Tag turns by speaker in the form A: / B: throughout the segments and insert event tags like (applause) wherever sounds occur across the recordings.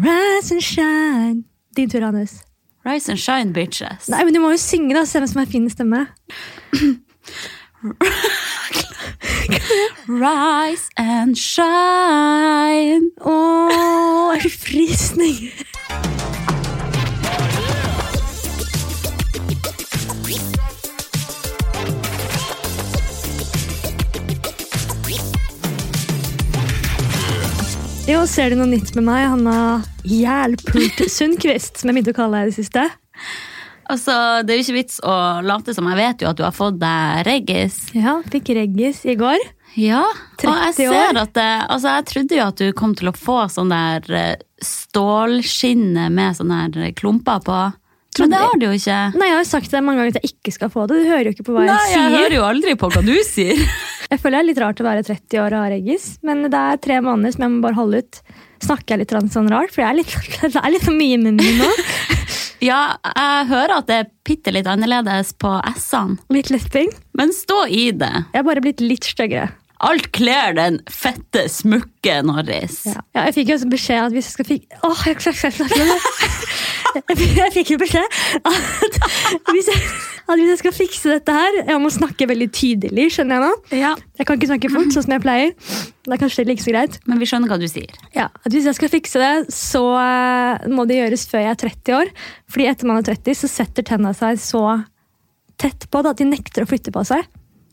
A: Rise and shine. Din tur, Hannes.
B: Rise and shine, bitches.
A: Nei, men Du må jo synge, da. Se hvem som har fin stemme. (laughs)
B: Rise and shine.
A: Åh, jeg fikk frysning. Jo, ser du noe nytt med meg, Hanna Jælpult Sundquist, som jeg begynte å kalle deg i det siste?
B: Altså, Det er jo ikke vits å late som jeg vet jo at du har fått deg reggis.
A: Ja, fikk reggis i går.
B: Ja, og jeg
A: 30 år.
B: ser at det, altså jeg trodde jo at du kom til å få sånn der eh, stålskinne med sånne der klumper på. Men det har du jo ikke.
A: Nei, Jeg har jo sagt det mange ganger at jeg ikke skal få det. Du hører jo ikke på hva jeg
B: Nei, jeg hører jo aldri på hva du sier. (laughs)
A: Jeg føler det er litt rart å være 30 år og ha reggis, men det er tre måneder som jeg må bare holde ut. Snakker jeg litt sånn rart? For jeg er litt, det er litt (laughs) mye i munnen min nå. (laughs)
B: Ja, jeg hører at det er bitte litt annerledes på S-ene,
A: Litt lepping.
B: men stå i det.
A: Jeg er bare blitt litt styggere.
B: Alt kler den fette smukke Norris.
A: Ja. Ja, jeg fikk jo også beskjed at hvis jeg skal fikk... Åh, jeg, jeg, med jeg, (laughs) jeg, fikk jo beskjed at hvis, jeg, at hvis jeg skal fikse dette her Jeg må snakke veldig tydelig, skjønner jeg nå.
B: Ja,
A: Jeg kan ikke snakke fort, sånn som jeg pleier. Det er kanskje like så greit.
B: Men vi skjønner hva du sier.
A: Ja, at Hvis jeg skal fikse det, så eh, må det gjøres før jeg er 30 år. Fordi etter man er 30, så setter tenna seg så tett på det at de nekter å flytte på seg.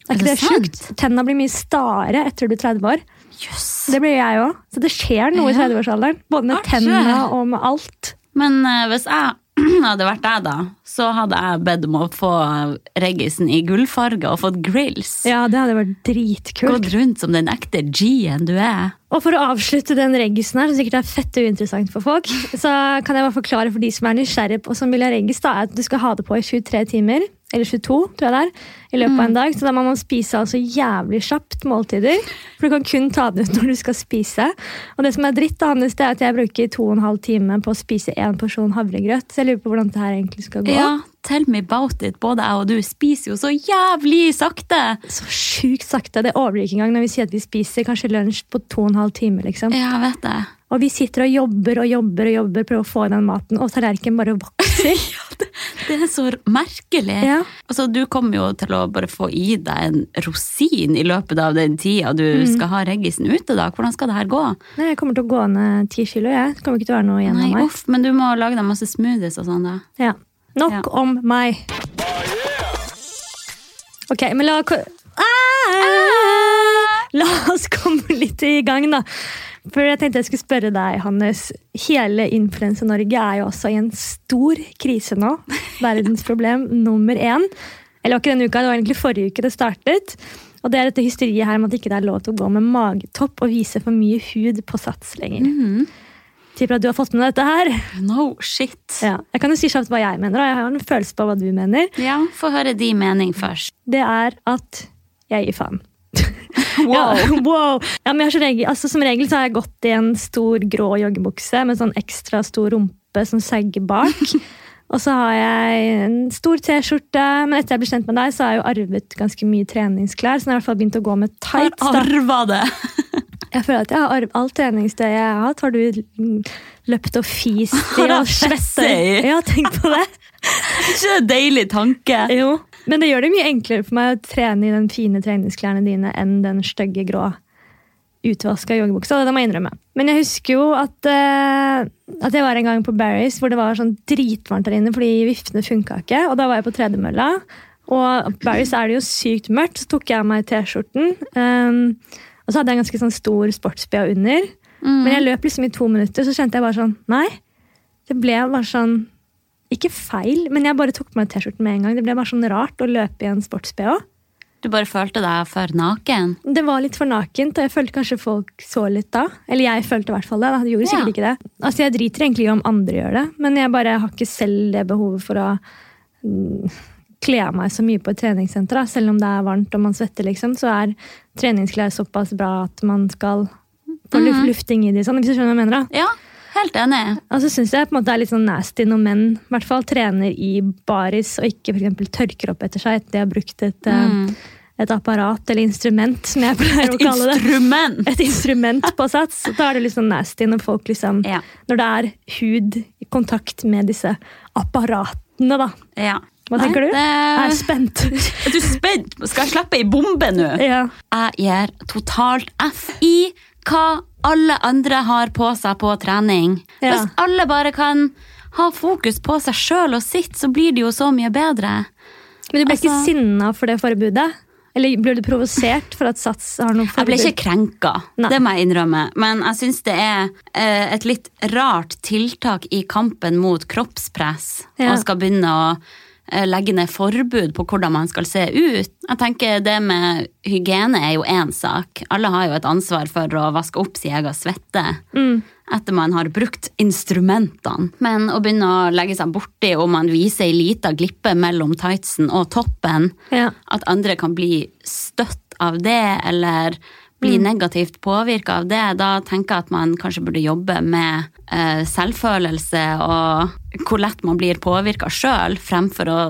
A: Er ikke
B: det
A: det sjukt? Tenna blir mye stare etter du er 30 år.
B: Yes.
A: Det blir jeg òg. Så det skjer noe i 30-årsalderen. Både med
B: Arke.
A: tenna og med alt.
B: Men eh, hvis jeg (clears throat) hadde vært deg, da, så hadde jeg bedt om å få reggisen i gullfarge og fått grills.
A: Ja, det hadde vært dritkult.
B: Gått rundt som den ekte G-en du er.
A: Og for å avslutte den reggisen her, som sikkert er fett uinteressant for folk, (laughs) så kan jeg bare forklare for de som er nysgjerrige på som vil ha reggis, da, at du skal ha det på i 23 timer. Eller 22, tror jeg det er. I løpet av en dag. Så da må man spise altså jævlig kjapt måltider. For du kan kun ta det ut (laughs) når du skal spise. Og det som er dritt, da, Hannes, det er at jeg bruker to og en halv time på å spise én porsjon havregrøt. Så jeg lurer på hvordan det her egentlig skal gå.
B: Ja, tell me about it. Både jeg og du spiser jo så jævlig sakte.
A: Så sjukt sakte. Det overblir ikke engang når vi sier at vi spiser kanskje lunsj på to og en halv time. liksom.
B: Ja, vet det.
A: Og vi sitter og jobber og jobber og jobber, prøver å få i den maten, og tallerkenen bare (laughs) vokser.
B: Det er så merkelig.
A: Ja.
B: Altså, du kommer jo til å bare få i deg en rosin i løpet av den tida du
A: Mm.
B: skal ha reggisen ute. da. Hvordan skal det her gå?
A: Nei, Jeg kommer til å gå ned ti kilo. jeg. Det kommer ikke til å være noe igjen
B: Nei,
A: av meg.
B: uff, Men du må lage deg masse smoothies og sånn, da.
A: Ja. Nok
B: Ja.
A: om meg. Ok, men la, ah! la oss komme litt i gang, da. For jeg tenkte jeg skulle spørre deg, Hannes. Hele Influense-Norge er jo også i en stor krise nå. (laughs) Verdensproblem nummer én. Eller ikke denne uka, det var egentlig forrige uke det startet. Og det er dette hysteriet her med at ikke det er lov til å gå med magetopp og vise for mye hud på sats lenger. Tipper at du har fått med deg dette her.
B: No shit.
A: Ja. Jeg kan jo si kjapt hva jeg mener, og jeg har en følelse på hva du mener.
B: Ja, Få høre din mening først.
A: Det er at jeg gir faen. (laughs) (laughs)
B: Wow.
A: Ja, (laughs) wow. Ja, men jeg har som, regel, altså, som regel så har jeg gått i en stor grå joggebukse med sånn ekstra stor rumpe som sagger bak. (laughs) Og så har jeg en stor T-skjorte, men etter jeg ble kjent med deg, så har jeg jo arvet ganske mye treningsklær. Så nå har jeg i hvert fall begynt å gå med tights. Har
B: Arva det!
A: Jeg føler at jeg har arvet alt treningstøyet jeg har hatt. Har du løpt og fist i
B: jeg
A: og svetta
B: i?
A: Ja, tenk på det.
B: Ikke en deilig tanke.
A: Jo, men det gjør det mye enklere for meg å trene i den fine treningsklærne dine enn den stygge grå utvaska joggebuksa. Det må jeg innrømme. Men jeg husker jo at, uh, at jeg var en gang på Barry's hvor det var sånn dritvarmt der inne fordi viftene funka ikke. Og da var jeg på tredemølla. Og på Barry's er det jo sykt mørkt. Så tok jeg av meg T-skjorten. Um, og så hadde jeg en ganske sånn stor sports-BH under. Men jeg løp liksom i to minutter, så kjente jeg bare sånn Nei. Det ble bare sånn Ikke feil, men jeg bare tok på meg T-skjorten med en gang. Det ble bare sånn rart å løpe i en sports-BH.
B: Du bare følte deg for naken.
A: Det var litt for nakent, og jeg følte kanskje folk så litt da. Eller jeg følte i hvert fall det. da. De gjorde sikkert
B: Ja.
A: ikke det. Altså, Jeg driter egentlig i om andre gjør det, men jeg bare har ikke selv det behovet for å mm, kle meg så mye på et treningssenter. Da. Selv om det er varmt og man svetter, liksom, så er treningsklær såpass bra at man skal få luft, lufting i de. Sånn, hvis du skjønner hva jeg mener da.
B: Ja, helt enig.
A: Og så syns jeg på en måte det er litt sånn nasty når menn i hvert fall trener i baris og ikke for tørker opp etter seg etter de har brukt et, eh,
B: Mm.
A: et apparat eller instrument, som jeg pleier å
B: Et
A: kalle det.
B: instrument!
A: Et instrument på sats. Da er det litt sånn nasty når folk liksom
B: Ja.
A: Når det er hud i kontakt med disse apparatene, da.
B: Ja.
A: Hva
B: Nei,
A: tenker du?
B: det-
A: Jeg er spent. (laughs)
B: Er du spent? Skal jeg slippe ei bombe nå?
A: ja.
B: Jeg gir totalt F i hva alle andre har på seg på trening.
A: Ja.
B: Hvis alle bare kan ha fokus på seg sjøl og sitt, så blir det jo så mye bedre.
A: Men du ble ikke
B: Altså-
A: sinna for det forbudet? Eller ble du provosert for at Sats har noe
B: Jeg ble ikke krenka,
A: Nei.
B: det må jeg innrømme. Men jeg syns det er eh, et litt rart tiltak i kampen mot kroppspress.
A: Ja.
B: Og skal begynne å legge ned forbud på hvordan man skal se ut. Jeg tenker Det med hygiene er jo én sak. Alle har jo et ansvar for å vaske opp sin egen svette.
A: Mm.
B: Etter man har brukt instrumentene. Men å begynne å legge seg borti om man viser ei lita glippe mellom tightsen og toppen,
A: Ja.
B: at andre kan bli støtt av det, eller bli negativt påvirka av det, da tenker jeg at man kanskje burde jobbe med eh, selvfølelse og hvor lett man blir påvirka sjøl, fremfor å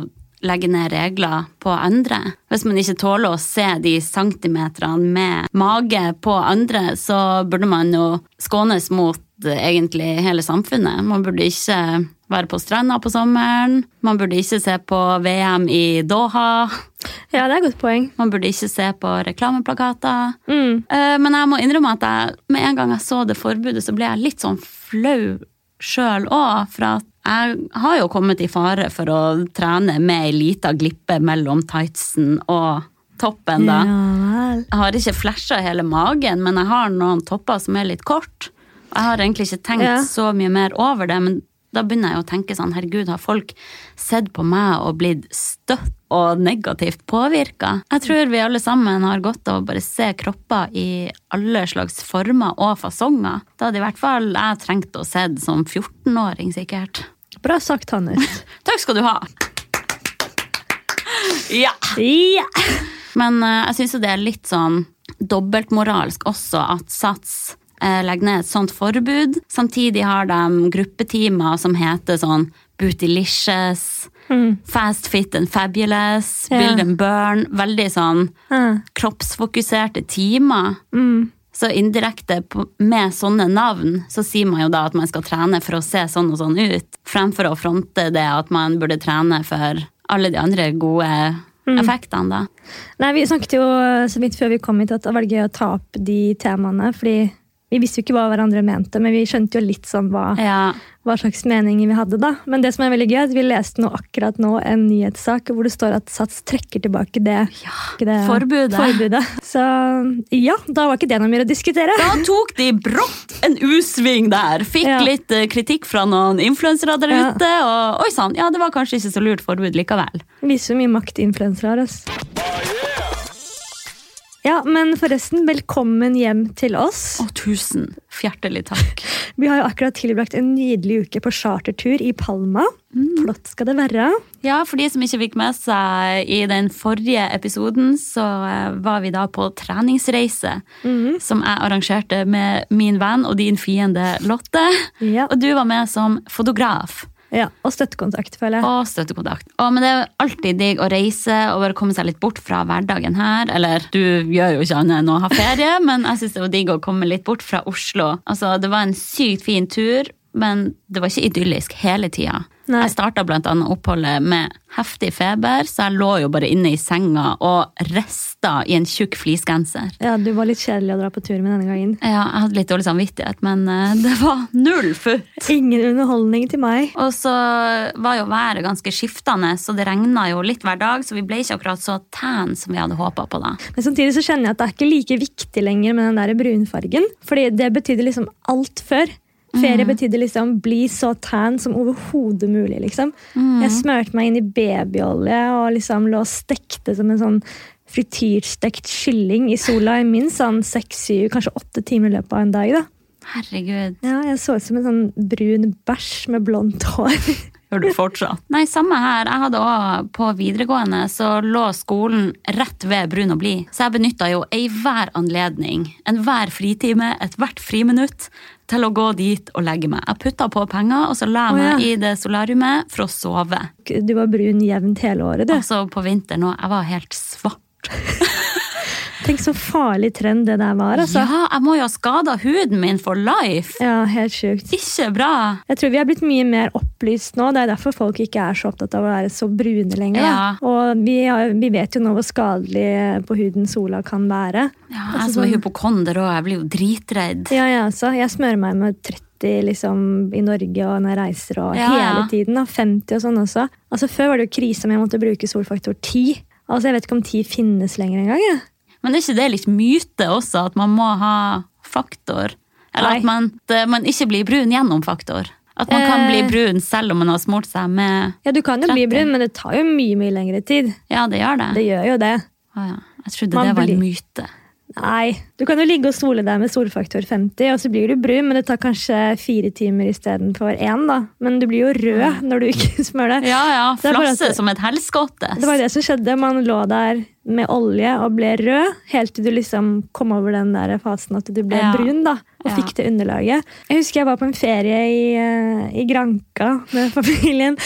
B: legge ned regler på andre. Hvis man ikke tåler å se de centimeterne med mage på andre, så burde man jo skånes mot eh, egentlig hele samfunnet. Man burde ikke være på stranda på sommeren. Man burde ikke se på VM i Doha.
A: ja, det er et godt poeng.
B: Man burde ikke se på reklameplakater.
A: Mm.
B: Eh, Men jeg må innrømme at jeg, med en gang jeg så det forbudet, så ble jeg litt sånn flau sjøl òg. For at jeg har jo kommet i fare for å trene med ei lita glippe mellom tightsen og toppen, da.
A: Ja.
B: Jeg har ikke flasha hele magen, men jeg har noen topper som er litt kort. Jeg har egentlig ikke tenkt
A: Ja.
B: så mye mer over det, men da begynner jeg å tenke sånn, herregud, har folk sett på meg og blitt støtt og negativt påvirka? Jeg tror vi alle sammen har godt av å bare se kropper i alle slags former og fasonger. Da hadde i hvert fall jeg trengt å se det som 14-åring, sikkert.
A: Bra sagt, Hannes. (laughs)
B: Takk skal du ha! Ja!
A: ja.
B: Men eh, jeg syns jo det er litt sånn dobbeltmoralsk også at Sats legger ned et sånt forbud. Samtidig har de gruppetimer som heter sånn Bootylicious, Fast Fit and Fabulous,
A: yeah.
B: Build and Burn. Veldig sånn
A: Ah.
B: kroppsfokuserte timer.
A: Mm.
B: Så indirekte med sånne navn, så sier man jo da at man skal trene for å se sånn og sånn ut, fremfor å fronte det at man burde trene for alle de andre gode effektene, da.
A: Nei, Vi snakket jo så vidt før vi kom hit at det var gøy å ta opp de temaene. fordi vi visste jo ikke hva hverandre mente, men vi skjønte jo litt sånn hva,
B: Ja.
A: hva slags meninger vi hadde. da. Men det som er veldig gøy, at vi leste nå akkurat nå en nyhetssak hvor det står at Sats trekker tilbake det, ikke det
B: forbudet.
A: forbudet. Så ja, da var ikke det noe mer å diskutere.
B: Da tok de brått en U-sving der. Fikk
A: Ja.
B: litt eh, kritikk fra noen influensere der
A: Ja.
B: ute. Og oi sann, ja, det var kanskje ikke så lurt forbud likevel.
A: Viser hvor mye makt influensere har. ass. Ja, men forresten, velkommen hjem til oss.
B: Å, tusen hjertelig takk. (laughs)
A: Vi har jo akkurat tilbrakt en nydelig uke på chartertur i Palma. Flott skal det være.
B: Ja, for de som ikke fikk med seg i den forrige episoden, så eh, var vi da på treningsreise. Som jeg arrangerte med min venn og din fiende Lotte.
A: Ja.
B: Og du var med som fotograf.
A: Ja, Og støttekontakt, føler jeg.
B: Og støttekontakt. Og, men det er alltid digg å reise og bare komme seg litt bort fra hverdagen her. Eller du gjør jo ikke annet enn å ha ferie, (laughs) men jeg syns det var digg å komme litt bort fra Oslo. Altså, Det var en sykt fin tur, men det var ikke idyllisk hele tida.
A: Nei.
B: Jeg starta annet oppholdet med heftig feber, så jeg lå jo bare inne i senga og rista i en tjukk fleecegenser.
A: Ja, Du var litt kjedelig å dra på tur med denne gangen.
B: Ja, jeg hadde litt dårlig samvittighet, men eh, det var null futt.
A: Ingen underholdning til meg.
B: Og så var jo været ganske skiftende, så det regna jo litt hver dag, så vi ble ikke akkurat så tan som vi hadde håpa på da.
A: Men samtidig så kjenner jeg at det er ikke like viktig lenger med den der brunfargen. Fordi det betydde liksom alt før. Ferie betydde liksom bli så tan som overhodet mulig. liksom. Jeg smørte meg inn i babyolje og liksom lå og stekte som en sånn frityrstekt kylling i sola i minst sånn seks, syv, kanskje åtte timer i løpet av en dag. da.
B: Herregud.
A: Ja, Jeg så ut som en sånn brun bæsj med blondt hår. (laughs)
B: Gjør du fortsatt? (laughs) Nei, samme her. Jeg hadde også På videregående så lå skolen rett ved Brun og blid. Så jeg benytta jo enhver anledning, enhver fritime, ethvert friminutt til å gå dit og legge meg. Jeg putta på penger, og så la jeg
A: Å, ja.
B: meg i det solariumet for å sove.
A: Du var brun jevnt hele året, du.
B: Altså på vinteren òg. Jeg var helt svart. (laughs)
A: Tenk så farlig trend det der var, altså.
B: Ja, jeg må jo ha skada huden min for life.
A: Ja, helt sjukt.
B: Ikke bra.
A: Jeg tror vi er blitt mye mer opplyst nå. Det er derfor folk ikke er så opptatt av å være så brune lenger.
B: Ja.
A: Og vi, har, vi vet jo nå hvor skadelig på huden sola kan være.
B: Ja,
A: Altså,
B: jeg som er
A: sånn-
B: hypokonder òg, jeg blir jo dritredd.
A: Ja, ja, altså. Jeg smører meg med 30 liksom, i Norge og når jeg reiser og
B: ja.
A: hele tiden. Da. 50 og sånn også. Altså, før var det jo krise om jeg måtte bruke solfaktor 10. Altså, Jeg vet ikke om 10 finnes lenger engang.
B: Men er ikke det litt myte også, at man må ha faktor? Eller
A: Nei.
B: at man, man ikke blir brun gjennom faktor? At man kan
A: Eh.
B: bli brun selv om man har smurt seg med
A: Ja, Du kan jo bli brun, men det tar jo mye mye lengre tid.
B: Ja, det gjør det.
A: Det gjør jo det.
B: Å ja. Jeg trodde
A: Man
B: det var
A: blir-
B: en myte.
A: Nei, Du kan jo ligge og sole deg med solfaktor 50, og så blir du brun, men det tar kanskje fire timer istedenfor én. da. Men du blir jo rød når du ikke (laughs) smører deg.
B: Ja, ja. Flasse som et helskotte.
A: Det var det som skjedde. Man lå der med olje og ble rød, helt til du liksom kom over den der fasen at du ble
B: Ja.
A: brun. da, Og
B: Ja.
A: fikk det underlaget. Jeg husker jeg var på en ferie i, eh, i Granca med (laughs) familien.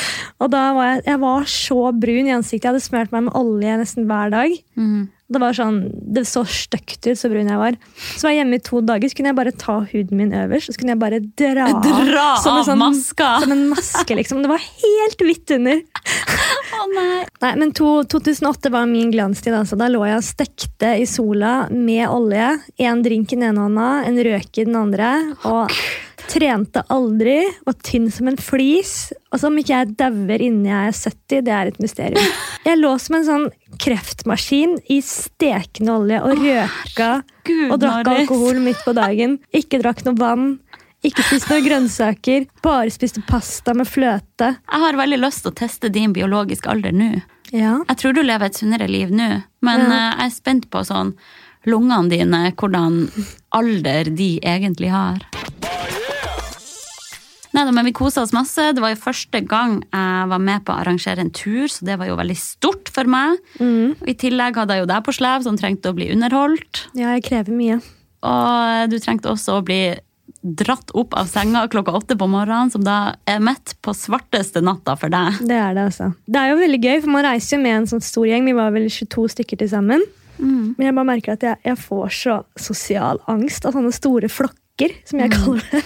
A: Og da var jeg, jeg var så brun i ansiktet. Jeg hadde smurt meg med olje nesten hver dag.
B: Mhm.
A: Det var sånn, det så stygt ut, så brun jeg var. Så var jeg hjemme i to dager, så kunne jeg bare ta huden min øverst og så kunne jeg bare dra, (laughs)
B: Dra
A: som en sånn! (laughs) Som en maske, liksom. Det var helt hvitt under. (laughs)
B: Å nei.
A: Nei, men to, 2008 var min glanstid. Altså. Da lå jeg og stekte i sola med olje. En drink i den ene hånda, en røk i den andre. Og trente aldri. Var tynn som en flis. Og så om ikke jeg dauer innen jeg er 70, det er et mysterium. (laughs) Jeg lå som en sånn kreftmaskin i stekende olje og røka
B: Gud,
A: og drakk alkohol midt på dagen. Ikke drakk noe vann. Ikke spiste noen grønnsaker. Bare spiste pasta med fløte.
B: Jeg har veldig lyst til å teste din biologiske alder nå.
A: Ja.
B: Jeg tror du lever et sunnere liv nå, men
A: Ja.
B: eh, jeg er spent på sånn lungene dine, hvordan alder de egentlig har. Nei, men Vi kosa oss masse. Det var jo første gang jeg var med på å arrangere en tur, så det var jo veldig stort for meg.
A: Mm.
B: I tillegg hadde jeg jo deg på slev, som trengte å bli underholdt.
A: ja, jeg krever mye.
B: Og du trengte også å bli dratt opp av senga klokka åtte på morgenen, som da er midt på svarteste natta for deg.
A: Det er det, altså. Det er jo veldig gøy, for man reiser jo med en sånn stor gjeng. Vi var vel 22 stykker til sammen.
B: Mm.
A: Men jeg bare merker at jeg, jeg får så sosial angst av sånne store flokker, som jeg kaller det.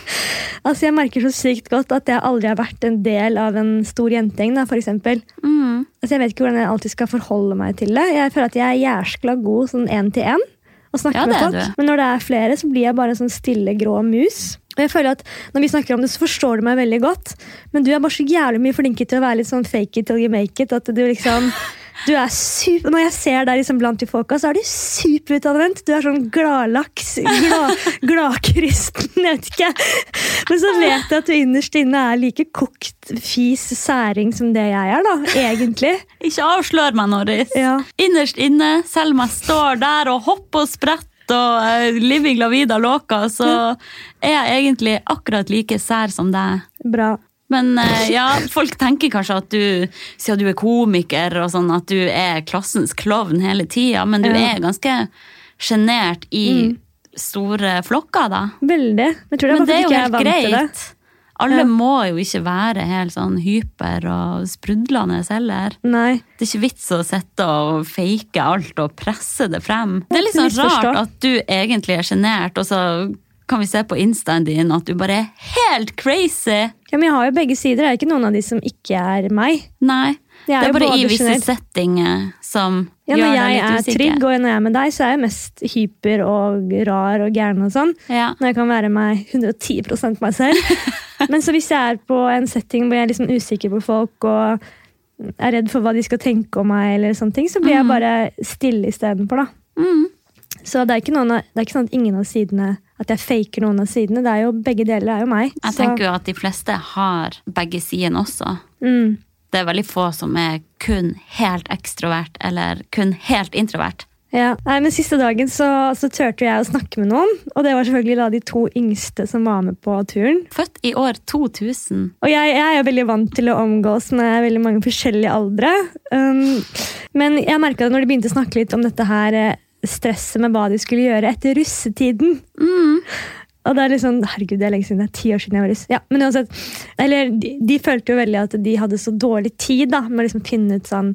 A: Altså, Jeg merker så sykt godt at jeg aldri har vært en del av en stor jentegjeng. da, for eksempel.
B: Mm.
A: Altså, jeg vet ikke hvordan jeg alltid skal forholde meg til det. Jeg føler at jeg er jæskla god sånn én til én. Og snakke
B: Ja,
A: med folk.
B: du.
A: Men når det er flere, så blir jeg bare en sånn stille, grå mus. Og jeg føler at Når vi snakker om det, så forstår du meg veldig godt. Men du er bare så jævlig mye flinkere til å være litt sånn fake it till you make it. At du liksom du er super, Når jeg ser deg liksom blant de folka, så er du superutadvendt. Du er sånn gladlaks. Glad, gladkristen, jeg vet ikke. Men så vet jeg at du innerst inne er like kokt fis særing som det jeg er, da. Egentlig.
B: Ikke avslør meg, Norris.
A: Ja.
B: Innerst inne, selv om jeg står der og hopper og spretter og uh, living la vida loca, så er jeg egentlig akkurat like sær som deg.
A: Bra.
B: Men eh, ja, folk tenker kanskje at du, siden du er komiker, og sånn, at du er klassens klovn hele tida, men du
A: Ja.
B: er ganske sjenert i store flokker, da.
A: Veldig. Men det er
B: Men det er jo helt greit. Alle
A: Ja.
B: må jo ikke være helt sånn hyper og sprudlende heller.
A: Nei.
B: Det er ikke vits å sitte og fake alt og presse det frem. Det er litt sånn rart at du egentlig er sjenert, og så kan vi se på instaen din at du bare er helt crazy.
A: Ja, men jeg har jo begge sider. Det er ikke noen av de som ikke er meg.
B: Nei.
A: Jeg er
B: det er bare i visse
A: generelt.
B: settinger som
A: Ja,
B: gjør
A: når jeg er trygg, og når jeg er med deg, så er jeg mest hyper og rar og gæren og sånn.
B: Ja.
A: Når jeg kan være meg 110 meg selv. (laughs) Men så hvis jeg er på en setting hvor jeg er liksom usikker på folk og er redd for hva de skal tenke om meg, eller sånne ting, så blir jeg bare stille istedenfor.
B: Mm.
A: Så det er, av, det er ikke sånn at ingen av sidene At jeg faker noen av sidene. Det er jo, begge deler er jo meg.
B: Jeg
A: Så-
B: tenker jo at de fleste har begge sidene også.
A: mm,
B: Det er veldig få som er kun helt ekstrovert eller kun helt introvert.
A: ja. Nei, men Siste dagen så, så turte jeg å snakke med noen, og det var selvfølgelig da de to yngste som var med på turen.
B: Født i år 2000.
A: Og jeg, jeg er jo veldig vant til å omgås med veldig mange forskjellige aldre. Um, men jeg merka når de begynte å snakke litt om dette her eh, stresset med hva de skulle gjøre etter russetiden
B: Mm.
A: Og det er litt sånn, herregud, det er lenge siden, det er ti år siden jeg var russ. Ja, men uansett, eller de, de følte jo veldig at de hadde så dårlig tid da, med å liksom finne ut sånn,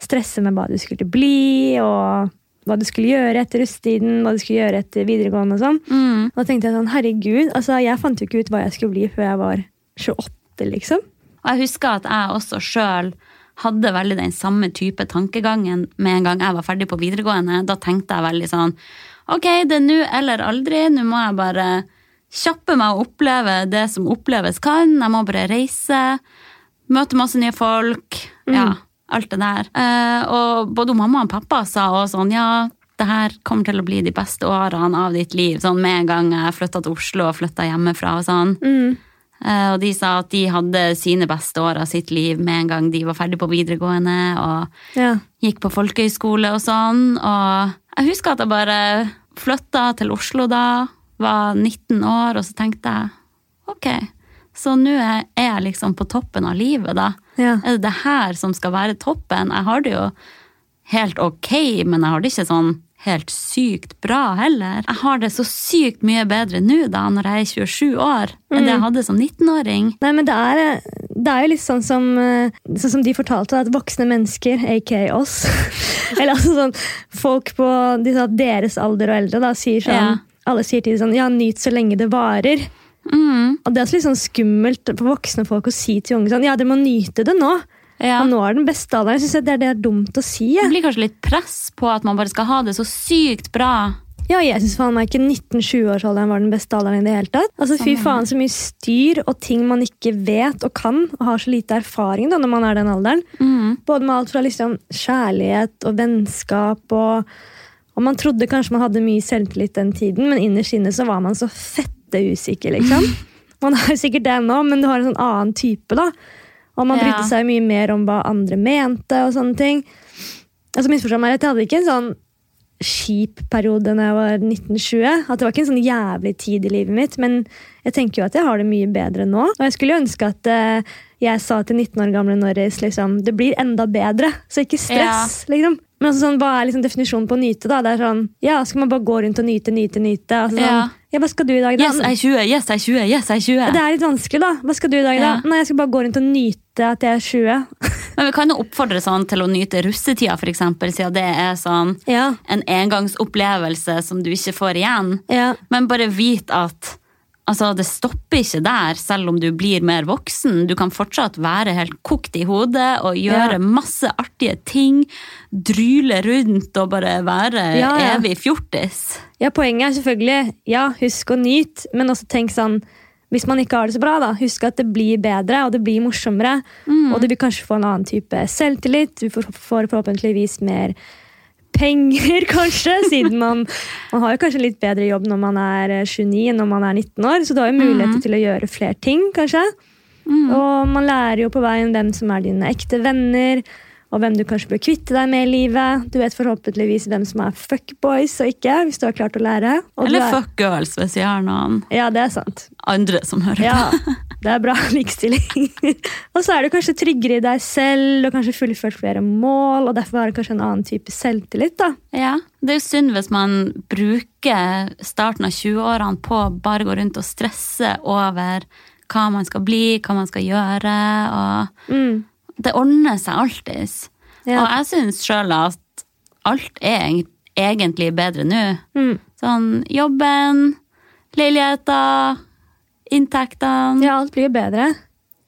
A: stresse med hva du skulle bli, og hva du skulle gjøre etter russetiden, hva du skulle gjøre etter videregående. og sånn.
B: Mm.
A: Og da tenkte jeg sånn, herregud, altså jeg fant jo ikke ut hva jeg skulle bli før jeg var 28, liksom.
B: Og jeg husker at jeg også sjøl hadde veldig den samme type tankegangen med en gang jeg var ferdig på videregående. Da tenkte jeg veldig sånn Ok, det er nå eller aldri. Nå må jeg bare kjappe meg og oppleve det som oppleves kan. Jeg må bare reise. Møte masse nye folk. Ja, alt det der. Eh, og både mamma og pappa sa også sånn ja, det her kommer til å bli de beste årene av ditt liv. Sånn med en gang jeg flytta til Oslo og flytta hjemmefra og sånn. Eh, Og de sa at de hadde sine beste år av sitt liv med en gang de var ferdig på videregående og
A: Ja.
B: gikk på folkehøyskole og sånn. Og jeg husker at jeg bare flytta til Oslo da, var 19 år, og så tenkte jeg ok, så nå er jeg liksom på toppen av livet, da.
A: Ja.
B: Er det det her som skal være toppen? Jeg har det jo helt ok, men jeg har det ikke sånn helt sykt bra heller. Jeg har det så sykt mye bedre nå, da, når jeg er 27 år, enn det jeg hadde som 19-åring.
A: Nei, men det er, det er jo litt sånn som, eh, sånn som de fortalte, at voksne mennesker, aka oss (laughs) Eller altså sånn folk på de sa, deres alder og eldre da, sier sånn
B: Ja.
A: Alle sier til dem sånn Ja, nyt så lenge det varer.
B: Mm,
A: Og det er også litt sånn skummelt for voksne folk å si til unge sånn Ja, dere må nyte det nå.
B: Ja.
A: Og nå er den beste alderen. Jeg synes det er, det er dumt å si.
B: Det blir kanskje litt press på at man bare skal ha det så sykt bra.
A: Ja, jeg syns faen meg ikke 19-20-årsalderen var den beste alderen i det hele tatt. Altså, Fy faen, så mye styr og ting man ikke vet og kan, og har så lite erfaring da, når man er den alderen.
B: Mm.
A: Både med alt fra liksom kjærlighet og vennskap og Og man trodde kanskje man hadde mye selvtillit den tiden, men innerst inne så var man så fette usikker, liksom. (laughs) Man er sikkert det nå, men du har en sånn annen type, da. Og man brydde seg mye mer om hva andre mente og sånne ting. Altså, misforstå meg rett, jeg hadde ikke en sånn kjip periode når jeg var 1920. At det var ikke en sånn jævlig tid i livet mitt, men jeg tenker jo at jeg har det mye bedre nå. Og jeg skulle ønske at eh, jeg sa til 19 år gamle Norris liksom, det blir enda bedre, så ikke stress. liksom. Men altså, sånn, Hva er liksom definisjonen på å nyte? da? Det er sånn, ja, Skal man bare gå rundt og nyte, nyte, nyte? Altså, sånn,
B: Ja.
A: ja. Hva skal du i dag, da?
B: Yes, jeg er 20, yes, jeg er 20, yes, jeg er 20.
A: Det er litt vanskelig, da. Hva skal du i dag, da? Nei, jeg skal bare gå rundt og nyte at jeg er 20. (laughs)
B: Men vi kan jo oppfordre sånn til å nyte russetida, for eksempel, siden det er sånn
A: ja,
B: en engangsopplevelse som du ikke får igjen.
A: ja.
B: Men bare vit at altså, det stopper ikke der, selv om du blir mer voksen. Du kan fortsatt være helt kokt i hodet og gjøre
A: Ja.
B: masse artige ting. Dryle rundt og bare være
A: Ja, ja.
B: evig fjortis.
A: Ja, Poenget er selvfølgelig ja, husk å nyte, men også tenk sånn hvis man ikke har det så bra, da, husk at det blir bedre og det blir morsommere. Og du vil kanskje få en annen type selvtillit. Du får forhåpentligvis mer penger, (laughs) kanskje, siden man, man har jo kanskje litt bedre jobb når man er eh, 29 enn når man er 19 år. Så du har jo muligheter til å gjøre flere ting, kanskje. Og man lærer jo på veien hvem som er dine ekte venner, og hvem du kanskje bør kvitte deg med i livet. Du vet forhåpentligvis hvem som er fuckboys og ikke, hvis du har klart å lære. Og
B: Eller
A: er-
B: fuckgirls, hvis jeg har noen
A: Ja, det er sant.
B: andre som hører
A: Ja,
B: på.
A: det er bra (laughs) likestilling. og så er du kanskje tryggere i deg selv og kanskje fullført flere mål, og derfor har du kanskje en annen type selvtillit. da.
B: Ja, Det er jo synd hvis man bruker starten av 20-årene på å bare gå rundt og stresse over hva man skal bli, hva man skal gjøre. og
A: Mm.
B: Det ordner seg alltids.
A: Ja.
B: Og jeg syns sjøl at alt er egentlig bedre nå.
A: Mm.
B: Sånn jobben, leiligheter, inntektene,
A: Ja, alt blir bedre.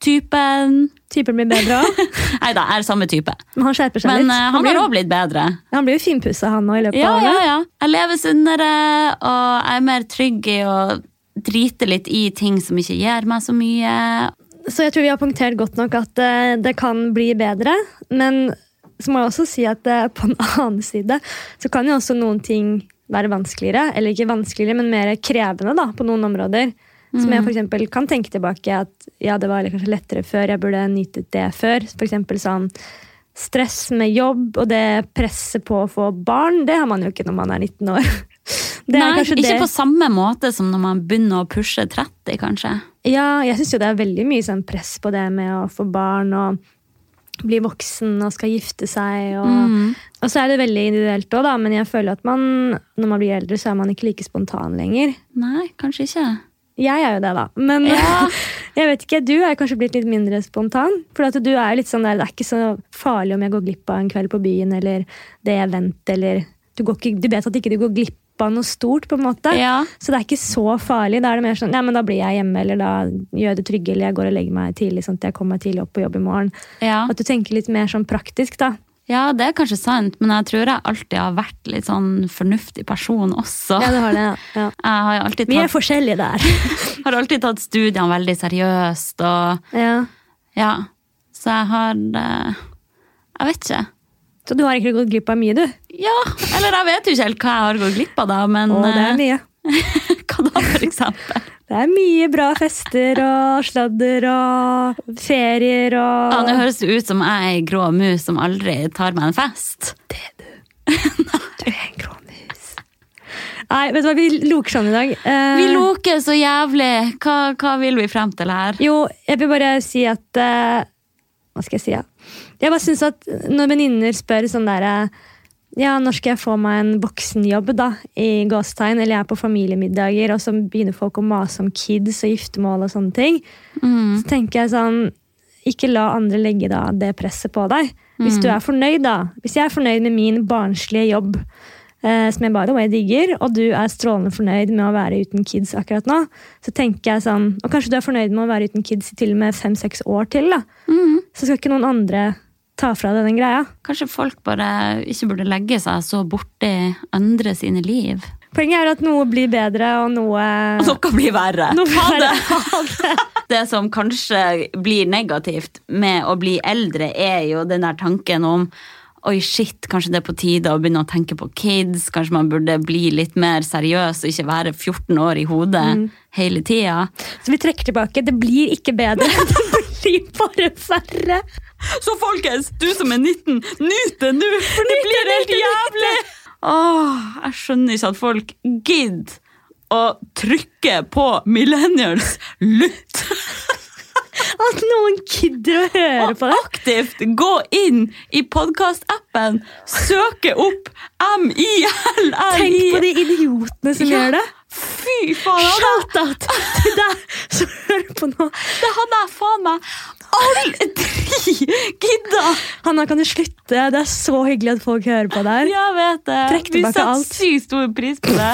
B: typen
A: Typen blir bedre òg. (laughs)
B: Nei da, jeg er samme type.
A: Men han skjerper seg
B: Men
A: litt.
B: Men han
A: blir,
B: har òg blitt bedre.
A: han blir jo finpussa, han òg, i løpet
B: Ja,
A: av
B: ja,
A: året.
B: ja. Jeg lever sunnere, og jeg er mer trygg i å drite litt i ting som ikke gir meg så mye.
A: Så jeg tror vi har punktert godt nok at eh, det kan bli bedre. Men så må jeg også si at eh, på en (laughs) annen side så kan jo også noen ting være vanskeligere. Eller ikke vanskeligere, men mer krevende da, på noen områder. Som jeg for eksempel kan tenke tilbake at ja, det var kanskje lettere før. Jeg burde nytet det før. For sånn stress med jobb og det presset på å få barn, det har man jo ikke når man er 19 år. (laughs) Det
B: Nei, ikke
A: det-
B: på samme måte som når man begynner å pushe 30, kanskje.
A: Ja, jeg syns jo det er veldig mye sånn press på det med å få barn og bli voksen og skal gifte seg. Og,
B: Mm.
A: og så er det veldig individuelt òg, men jeg føler at man, når man blir eldre, så er man ikke like spontan lenger.
B: Nei, kanskje ikke.
A: Jeg er jo det, da. Men
B: Ja. (laughs)
A: jeg vet ikke, du er kanskje blitt litt mindre spontan. For at du er litt sånn der, det er ikke så farlig om jeg går glipp av en kveld på byen eller det event eller du, går ikke, du vet at ikke du går glipp av noe stort. på en måte.
B: Ja.
A: Så det er ikke så farlig. Da er det mer sånn, ja, men da blir jeg hjemme, eller da gjør jeg det trygge, eller jeg går og legger meg tidlig, sånn at jeg kommer meg tidlig opp på jobb i morgen.
B: Ja.
A: At du tenker litt mer sånn praktisk, da.
B: ja, det er kanskje sant, men jeg tror jeg alltid har vært litt sånn fornuftig person også.
A: Ja, det har det, ja. (laughs)
B: Har tatt,
A: Vi er forskjellige der. (laughs)
B: har alltid tatt studiene veldig seriøst, og
A: ja.
B: ja. Så jeg har eh, Jeg vet ikke.
A: Så du har ikke gått glipp av mye, du.
B: Ja, eller jeg vet jo ikke helt hva jeg har gått glipp av, da, men
A: Å, det er
B: eh,
A: mye. (laughs)
B: hva da, for eksempel?
A: Det er mye bra fester og sladder og ferier og
B: Ja, Nå høres det ut som jeg er ei grå mus som aldri tar meg en fest.
A: Det er Du du er en grå mus. Nei, vet du hva, vi loker sånn i dag. Eh,
B: Vi loker så jævlig! Hva, hva vil vi frem til her?
A: Jo, jeg vil bare si at eh, Hva skal jeg si? Ja? Jeg bare synes at når venninner spør sånn derre ja, når skal jeg få meg en voksenjobb, da, i gåstegn, eller jeg er på familiemiddager, og så begynner folk å mase om kids og giftermål og sånne ting,
B: Mm.
A: så tenker jeg sånn Ikke la andre legge da det presset på deg. Hvis du er fornøyd, da. Hvis jeg er fornøyd med min barnslige jobb, eh, som jeg bare way digger, og du er strålende fornøyd med å være uten kids akkurat nå, så tenker jeg sånn Og kanskje du er fornøyd med å være uten kids i til og med fem-seks år til, da.
B: Mm.
A: Så skal ikke noen andre ta fra deg den greia.
B: Kanskje folk bare ikke burde legge seg så borti andre sine liv?
A: Poenget er at noe blir bedre, og noe
B: Noe blir verre.
A: Noe blir
B: Ha det.
A: verre. (laughs)
B: Det som kanskje blir negativt med å bli eldre, er jo den der tanken om Oi, shit, kanskje det er på tide å begynne å tenke på kids. Kanskje man burde bli litt mer seriøs og ikke være 14 år i hodet hele tida.
A: Så vi trekker tilbake. Det blir ikke bedre. (laughs) Det blir bare færre.
B: Så folkens, du som er 19, nyt det nå, for det blir helt jævlig! Åh, jeg skjønner ikke at folk gidder å trykke på millennials lutt. (laughs)
A: At noen gidder å høre
B: Og
A: på det.
B: Og aktivt gå inn i podkastappen, søke opp
A: Tenk på
B: M-I-L-L-I.
A: de idiotene som
B: Ja.
A: gjør det.
B: Fy faen!
A: Shout-out (laughs) til deg som hører på nå.
B: Det hadde jeg faen meg aldri gidda!
A: Hanna, kan du slutte? Det er så hyggelig at folk hører på der.
B: Jeg vet det. Vi setter sykt stor pris på det.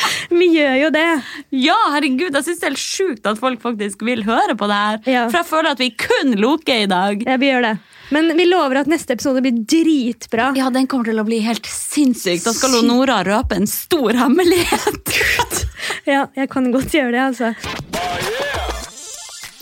B: (laughs)
A: Vi gjør jo det.
B: Ja, herregud, jeg synes det er helt sjukt at folk faktisk vil høre på det her.
A: Ja.
B: For jeg føler at vi kun loker i dag.
A: Ja, vi gjør det. Men vi lover at neste episode blir dritbra.
B: Ja, den kommer til å bli helt sinnssyk. Da skal hun Nora røpe en stor hemmelighet. (laughs)
A: Ja, jeg kan godt gjøre det, altså.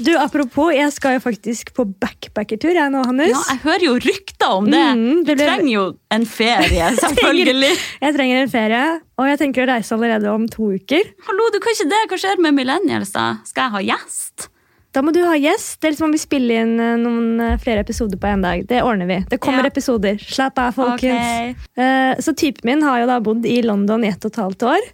A: Du, Apropos, jeg skal jo faktisk på backpackertur jeg nå, Hannes.
B: Ja, jeg hører jo rykter om det.
A: Mm, det
B: Du trenger jo en ferie, (laughs) selvfølgelig.
A: Jeg trenger en ferie, og jeg tenker å reise allerede om to uker.
B: Hallo, du kan ikke det. Hva skjer med millennials, da? Skal jeg ha gjest?
A: Da må du ha gjest, Det er liksom om vi spiller inn eh, noen eh, flere episoder på en dag. Det ordner vi. Det kommer
B: Ja.
A: episoder. Slapp av, folkens.
B: Okay.
A: Eh, Så typen min har jo da bodd i London i ett og et halvt år.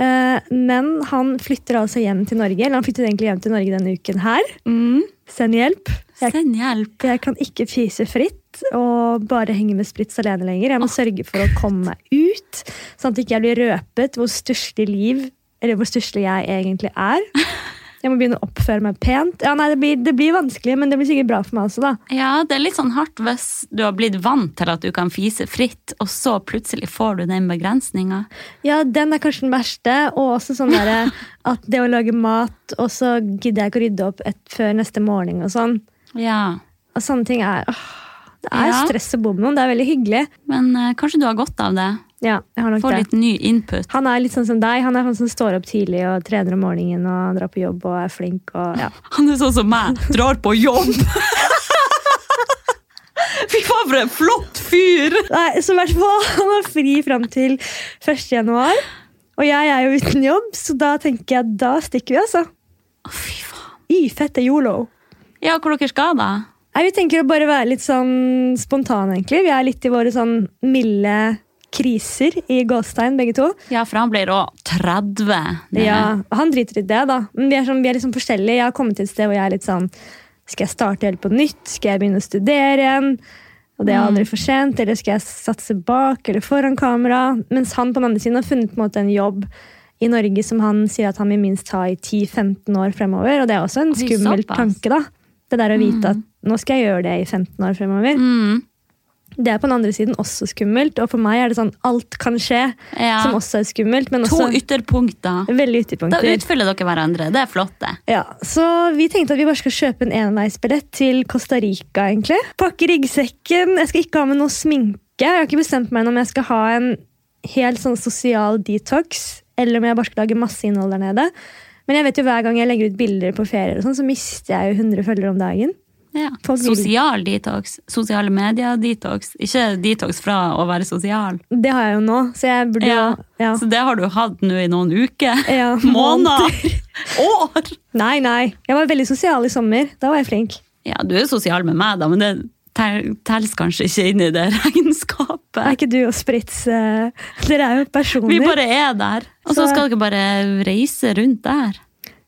A: Eh, Men han flytter altså hjem til Norge. Eller han flytter egentlig hjem til Norge denne uken her.
B: Mm.
A: Send hjelp. Jeg,
B: Send hjelp.
A: jeg kan ikke fise fritt og bare henge med sprits alene lenger. Jeg må sørge for å komme meg ut, sånn at jeg ikke blir røpet hvor stusslig liv eller hvor stusslig jeg egentlig er. (laughs) Jeg må begynne å oppføre meg pent. Ja, nei, det blir, det blir vanskelig, men det blir sikkert bra for meg også. da.
B: Ja, det er litt sånn hardt hvis du har blitt vant til at du kan fise fritt, og så plutselig får du den begrensninga.
A: Ja, Den er kanskje den verste. Og også sånn derre (laughs) at det å lage mat, og så gidder jeg ikke å rydde opp et, før neste morgen. og sånn.
B: Ja,
A: Og sånne ting er åh, Det er
B: Ja.
A: stress å bo med noen. Det er veldig hyggelig.
B: men uh, kanskje du har godt av det.
A: Ja, jeg har nok
B: Få litt ny input.
A: Han er litt sånn som deg. Han er sånn som står opp tidlig og trener om morgenen og drar på jobb og er flink. og ja. (laughs)
B: Han er sånn som meg, drar på jobb. (laughs) Fy faen, for en flott fyr!
A: Nei, så i hvert fall, Han har fri fram til 1. januar. Og jeg er jo uten jobb, så da tenker jeg da stikker vi, altså.
B: Å, fy faen.
A: Y fette yolo.
B: Ja, hvor dere skal da?
A: Nei, Vi tenker å bare være litt sånn spontane, egentlig. Vi er litt i våre sånn milde kriser i gåstegn, begge to.
B: Ja, for han blir òg 30. nede.
A: Ja, Han driter i det, da. Men vi er, sånn, vi er sånn forskjellige. Jeg har kommet til et sted hvor jeg er litt sånn Skal jeg starte helt på nytt? Skal jeg begynne å studere igjen? Og det er aldri for sent. Eller skal jeg satse bak eller foran kamera? Mens han på den andre siden har funnet på en måte en jobb i Norge som han sier at han vil minst ha i 10-15 år fremover. Og det er også en skummel tanke, da. Det der å vite at nå skal jeg gjøre det i 15 år fremover.
B: Mm.
A: Det er på den andre siden også skummelt, og for meg er det sånn alt kan skje,
B: Ja.
A: som også er skummelt, men
B: To ytterpunkter.
A: veldig ytterpunkter.
B: Da utfyller dere hverandre. Det er flott, det.
A: Ja, så vi tenkte at vi bare skal kjøpe en enveisbillett til Costa Rica, egentlig. Pakke ryggsekken. Jeg skal ikke ha med noe sminke. Jeg har ikke bestemt meg om jeg skal ha en helt sånn sosial detox, eller om jeg bare skal lage masse innhold der nede. Men jeg vet jo hver gang jeg legger ut bilder på ferier, og sånn, så mister jeg jo 100 følgere om dagen.
B: Ja. Sosial detox. Sosiale medier-detox. Ikke detox fra å være sosial.
A: Det har jeg jo nå, så jeg burde
B: Ja.
A: ja.
B: Så det har du hatt nå i noen uker.
A: Ja, (laughs)
B: Måneder. År.
A: Nei, nei. Jeg var veldig sosial i sommer. Da var jeg flink.
B: Ja, du er sosial med meg, da, men det tel- telles kanskje ikke inn i det (laughs) regnskapet.
A: Er ikke du og Spritz eh, Dere er jo personer.
B: Vi bare er der. Og så
A: Så-
B: skal dere bare reise rundt der.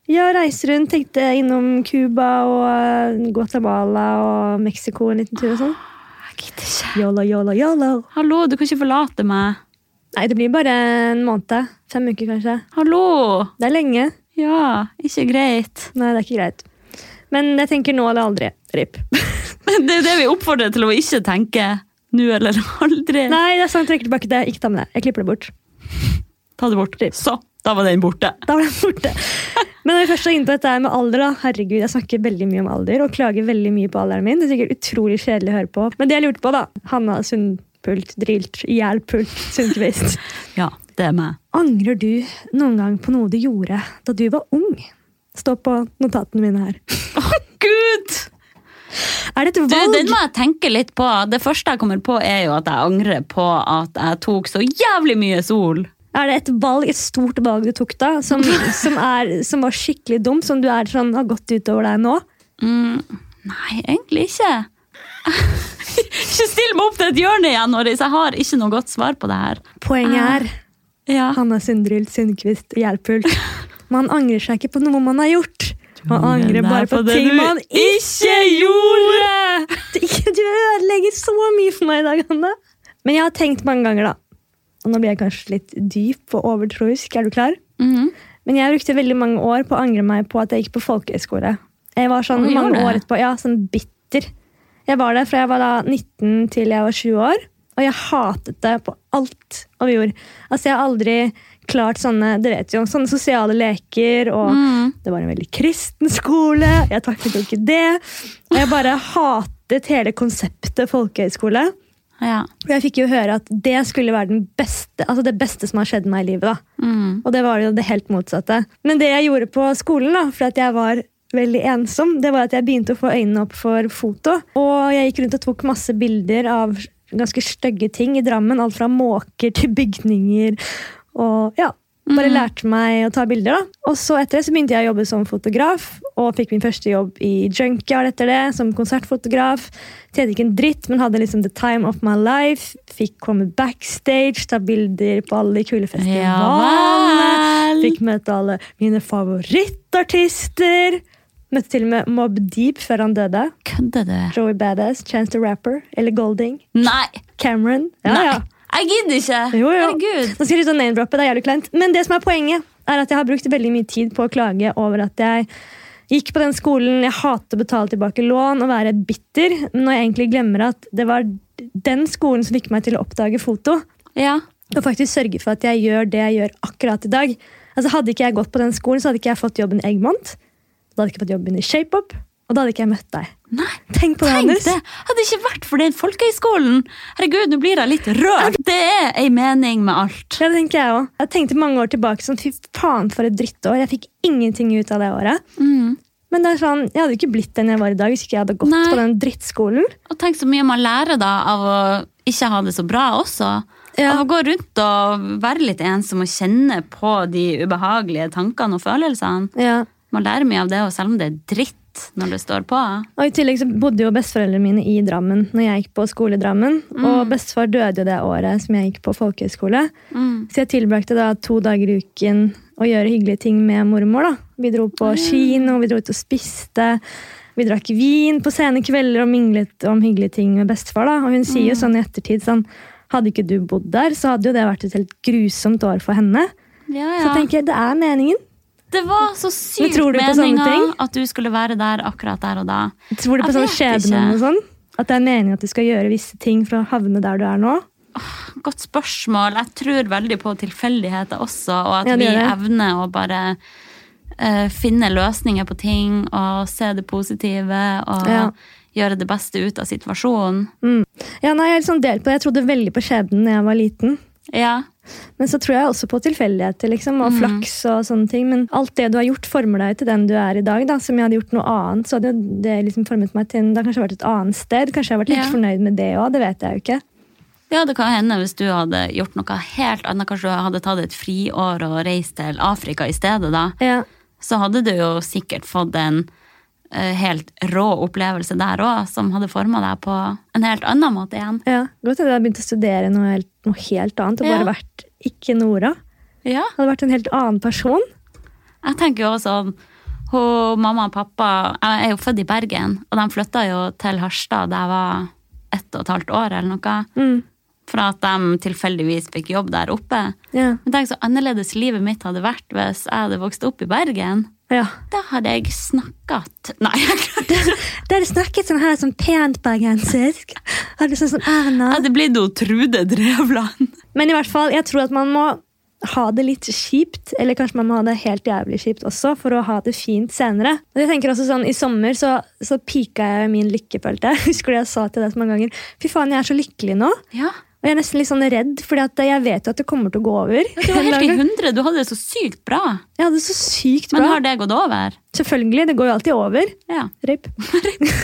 A: Ja, reise rundt. Tenkte innom Cuba og eh, Guatemala og Mexico en liten tur og sånn.
B: Jeg gidder ikke.
A: Yolo, yolo, yolo.
B: Hallo, du kan ikke forlate meg.
A: Nei, det blir bare en måned. Fem uker, kanskje.
B: Hallo!
A: Det er lenge.
B: Ja, ikke greit.
A: Nei, det er ikke greit. Men jeg tenker nå eller aldri. RIP. (laughs)
B: Men det er det vi oppfordrer til å ikke tenke nå eller aldri.
A: Nei, det er jeg trekker tilbake det. Ikke ta med det. Jeg klipper det bort.
B: Ta det bort. Rip. Så, da var den borte.
A: Da var den borte. (laughs) Men når vi først er inne på dette med alder, da. Herregud, jeg snakker veldig mye om alder og klager veldig mye på alderen min. Det er sikkert utrolig kjedelig å høre på. Men det jeg lurte på, da. Hanna Sundpult, Drilt, Ihjelpult, Sundquist. (laughs)
B: Ja, det er meg.
A: Angrer du noen gang på noe du gjorde da du var ung? Stå på notatene mine her.
B: Gud!
A: Er det et
B: Du,
A: valg?
B: den må jeg tenke litt på. Det første jeg kommer på, er jo at jeg angrer på at jeg tok så jævlig mye sol.
A: Er det et valg, et stort valg du tok da, som, (laughs) som, er, som var skikkelig dumt, som du er sånn, har gått utover deg nå?
B: Mm, nei, egentlig ikke. (laughs) ikke still meg opp til et hjørne igjen, Norris. Jeg har ikke noe godt svar på det her.
A: Poenget er
B: Ja.
A: Hanna Sundrylt, Sundquist, Hjelpult. Man angrer seg ikke på noe man har gjort. Man angrer bare på,
B: det
A: ting man ikke gjorde! (laughs) Du ødelegger så mye for meg i dag, Hanna. Men jeg har tenkt mange ganger, da. Og nå blir jeg kanskje litt dyp og overtroisk. Er du klar?
B: Mhm.
A: Men jeg brukte veldig mange år på å angre meg på at jeg gikk på folkehøyskole. Jeg var sånn mange år etterpå, ja, sånn bitter. Jeg var der fra jeg var da 19 til jeg var 20 år, og jeg hatet det på alt og vi gjorde. Altså, jeg har aldri klart sånne, det vet jo, sånne sosiale leker, og
B: Mm.
A: det var en veldig kristen skole, jeg takket jo ikke det. Og jeg bare hatet hele konseptet folkehøyskole.
B: Ja.
A: Jeg fikk jo høre at det skulle være den beste, altså det beste som har skjedd meg i livet.
B: Mm.
A: Og det var jo det helt motsatte. Men det jeg gjorde på skolen, da, for at jeg var veldig ensom, det var at jeg begynte å få øynene opp for foto. Og jeg gikk rundt og tok masse bilder av ganske stygge ting i Drammen. Alt fra måker til bygninger. Og ja, bare lærte meg å ta bilder. da. Og så etter det så begynte jeg å jobbe som fotograf, og fikk min første jobb i Junkyard etter det, som konsertfotograf. Tjente ikke en dritt, men hadde liksom the time of my life. Fikk komme backstage, ta bilder på alle de kule festivalene.
B: Ja,
A: Fikk møte alle mine favorittartister. Møtte til og med Mob Deep før han døde.
B: Kødder du?
A: Joey Badass, Chance the Rapper eller Golding.
B: Nei!
A: Cameron. Ja,
B: Nei.
A: ja.
B: Jeg gidder ikke!
A: Jo, jo.
B: Herregud.
A: Nå skal jeg sånn name-droppe, det er jævlig kleint. Men det som er poenget, er at jeg har brukt veldig mye tid på å klage over at jeg gikk på den skolen, jeg hater å betale tilbake lån og være bitter, når jeg egentlig glemmer at det var den skolen som fikk meg til å oppdage foto.
B: Ja.
A: Og faktisk sørge for at jeg gjør det jeg gjør akkurat i dag. Altså Hadde ikke jeg gått på den skolen, så hadde ikke jeg fått jobben i Eggmont. Da hadde jeg ikke fått jobben i ShapeUp, og da hadde ikke jeg møtt deg.
B: Nei,
A: Tenk på det,
B: tenk
A: Anders.
B: det! Hadde det ikke vært for den folkehøyskolen Herregud, nå blir jeg litt rørt. Det er ei mening med alt.
A: Ja, det tenker Jeg også. Jeg tenkte mange år tilbake sånn, fy faen for et drittår. Jeg fikk ingenting ut av det året.
B: Mm.
A: Men det er sånn, jeg hadde jo ikke blitt den jeg var i dag hvis ikke jeg hadde gått
B: Nei.
A: på den drittskolen.
B: Og tenk så mye man lærer da av å ikke ha det så bra også.
A: Ja.
B: Av å gå rundt og være litt ensom og kjenne på de ubehagelige tankene og følelsene.
A: Ja.
B: Man lærer mye av det, og selv om det er dritt når det står på.
A: Og I tillegg så bodde jo besteforeldrene mine i Drammen når jeg gikk på skole i Drammen. Og bestefar døde jo det året som jeg gikk på folkehøyskole.
B: Mm.
A: Så jeg tilbrakte da to dager i uken å gjøre hyggelige ting med mormor. da. Vi dro på kino, vi dro ut og spiste. Vi drakk vin på sene kvelder og minglet om hyggelige ting med bestefar. da. Og hun sier jo sånn i ettertid sånn Hadde ikke du bodd der, så hadde jo det vært et helt grusomt år for henne.
B: Ja,
A: Så
B: ja.
A: tenker jeg, det er meningen.
B: Det var så sykt meninga at du skulle være der akkurat der og da.
A: Tror du på sånn skjebnen og sånn? At det er meninga at du skal gjøre visse ting for å havne der du er nå?
B: Godt spørsmål. Jeg tror veldig på tilfeldigheter også, og at
A: Ja,
B: vi evner å bare uh, finne løsninger på ting og se det positive og
A: Ja.
B: gjøre det beste ut av situasjonen.
A: Ja, nei, Jeg er litt sånn delt på det. Jeg trodde veldig på skjebnen da jeg var liten.
B: Ja.
A: Men så tror jeg også på tilfeldigheter liksom, og flaks og sånne ting. Men alt det du har gjort, former deg til den du er i dag. da. Som jeg hadde gjort noe annet, så hadde det liksom formet meg til Det har kanskje vært et annet sted. Kanskje jeg har vært litt
B: Ja.
A: fornøyd med det òg. Det vet jeg jo ikke.
B: ja, det kan hende hvis du hadde gjort noe helt annet. Kanskje du hadde tatt et friår og reist til Afrika i stedet, da.
A: Ja,
B: Så hadde du jo sikkert fått en helt rå opplevelse der òg, som hadde forma deg på en helt annen måte igjen.
A: ja. Godt at jeg hadde begynt å studere noe helt, noe helt annet og bare
B: Ja.
A: vært ikke Nora.
B: Ja.
A: Hadde vært en helt annen person.
B: Jeg tenker jo også sånn Mamma og pappa Jeg er jo født i Bergen, og de flytta jo til Harstad da jeg var ett og et halvt år eller noe.
A: Mm.
B: For at de tilfeldigvis fikk jobb der oppe.
A: Ja.
B: Men tenk så annerledes livet mitt hadde vært hvis jeg hadde vokst opp i Bergen.
A: Ja.
B: Da hadde jeg snakket Nei, jeg hadde
A: Dere snakket sånn her sånn pent bergensisk. Hadde sånn som Erna.
B: Hadde blitt noe Trude Drevland.
A: Men i hvert fall, jeg tror at man må ha det litt kjipt, eller kanskje man må ha det helt jævlig kjipt også, for å ha det fint senere. Og jeg tenker også sånn, I sommer så, så pika jeg min lykke, følte jeg. (laughs) Husker du jeg sa til deg så mange ganger? Fy faen, jeg er så lykkelig nå.
B: Ja,
A: Og jeg er nesten litt sånn redd, for jeg vet jo at det kommer til å gå over.
B: Du var helt i hundre. Du hadde det så sykt bra.
A: Jeg hadde det så sykt bra.
B: Men har det gått over?
A: Selvfølgelig, det går jo alltid over.
B: Ja.
A: Rip.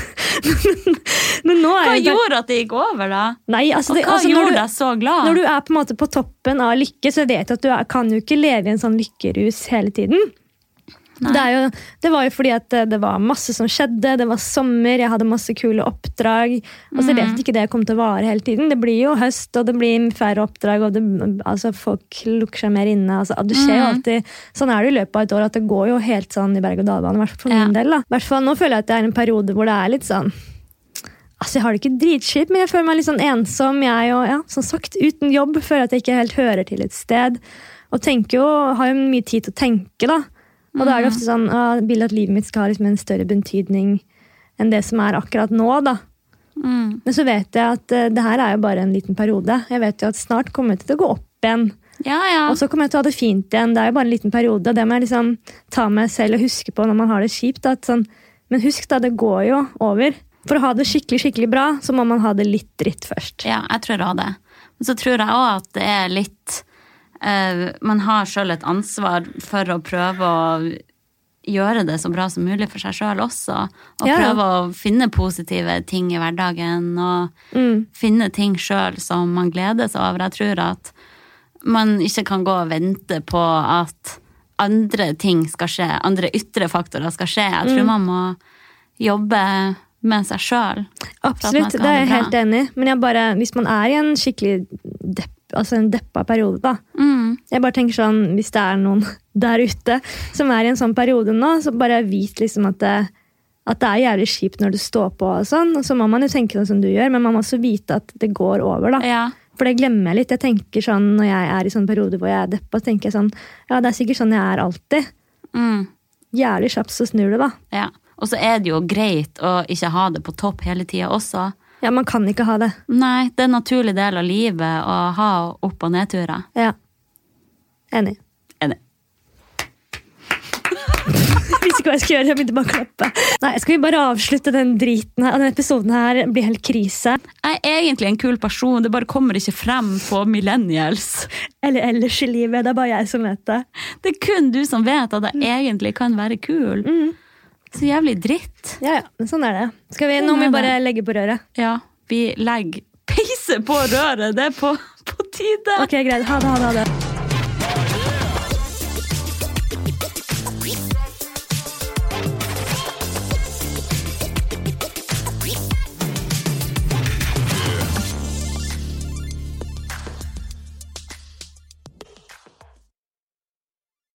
A: (laughs) Men nå er
B: Hva
A: jeg...
B: gjorde at det gikk over, da?
A: Nei, altså,
B: Og hva
A: altså,
B: gjorde
A: du-
B: deg så glad?
A: Når du er på på toppen av lykke, så vet du at du er, kan jo ikke leve i en sånn lykkerus hele tiden. Det, er jo, det var jo fordi at det, det var masse som skjedde, det var sommer, jeg hadde masse kule oppdrag. Og så vet jeg ikke det kom til å vare hele tiden. Det blir jo høst, og det blir færre oppdrag, og det, altså, folk lukker seg mer inne. Altså, det skjer jo alltid, Sånn er det i løpet av et år, at det går jo helt sånn i berg-og-dal-bane. I hvert fall for
B: Ja.
A: min del. da. Hvert fall Nå føler jeg at det er en periode hvor det er litt sånn Altså, Jeg har det ikke dritskitt, men jeg føler meg litt sånn ensom. Jeg og, ja, som sagt, uten jobb. Føler at jeg ikke helt hører til et sted. Og tenker jo, har jo mye tid til å tenke, da. Og da er det ofte sånn at jeg vil at livet mitt skal ha liksom en større betydning enn det som er akkurat nå. da.
B: Mm.
A: Men så vet jeg at uh, det her er jo bare en liten periode. Jeg vet jo at snart kommer jeg til å gå opp igjen.
B: Ja, ja.
A: Og så kommer jeg til å ha det fint igjen. Det er jo bare en liten periode. Det må jeg liksom ta meg selv og huske på når man har det kjipt. Sånn, men husk da, det går jo over. For å ha det skikkelig skikkelig bra, så må man ha det litt dritt først.
B: Ja, jeg tror også det. Men så tror jeg òg at det er litt Man har sjøl et ansvar for å prøve å gjøre det så bra som mulig for seg sjøl også. Og
A: Ja.
B: prøve å finne positive ting i hverdagen. Og
A: Mm.
B: finne ting sjøl som man gleder seg over. Jeg tror at man ikke kan gå og vente på at andre ting skal skje, andre ytre faktorer skal skje. Jeg
A: Mm.
B: tror man må jobbe med seg sjøl.
A: Absolutt, det er jeg helt enig i. Men jeg bare, hvis man er i en skikkelig depp, altså en deppa periode, da
B: Mm.
A: Jeg bare tenker sånn, Hvis det er noen (laughs) der ute som er i en sånn periode nå, så bare vit liksom at det, at det er jævlig kjipt når du står på. og sånn, og Så må man jo tenke sånn som du gjør, men man må også vite at det går over. da.
B: Ja.
A: For det glemmer jeg litt. Jeg tenker sånn, Når jeg er i sånn periode hvor jeg er deppa, tenker jeg sånn Ja, det er sikkert sånn jeg er alltid.
B: Mm.
A: Jævlig kjapt så snur det, da.
B: ja. Og så er det jo greit å ikke ha det på topp hele tida også.
A: Ja, Man kan ikke ha det.
B: Nei, det er en naturlig del av livet å ha opp- og nedturer.
A: Ja. Enig.
B: Enig.
A: Jeg (laughs) visste ikke hva jeg skulle gjøre. Jeg begynte bare å klappe. Nei, Skal vi bare avslutte den driten her? Denne episoden her blir helt krise.
B: Jeg er egentlig en kul person, det bare kommer ikke frem på millennials.
A: Eller ellers i livet. Det er bare jeg som vet det.
B: Det er kun du som vet at jeg egentlig kan være kul. Så jævlig dritt.
A: Ja, ja, men sånn er det. Skal vi,
B: Sånn
A: Nå må vi bare legge på røret.
B: Ja, vi legger peise på røret. Det er på, på tide.
A: Ok, greit. Ha det, ha det. ha det.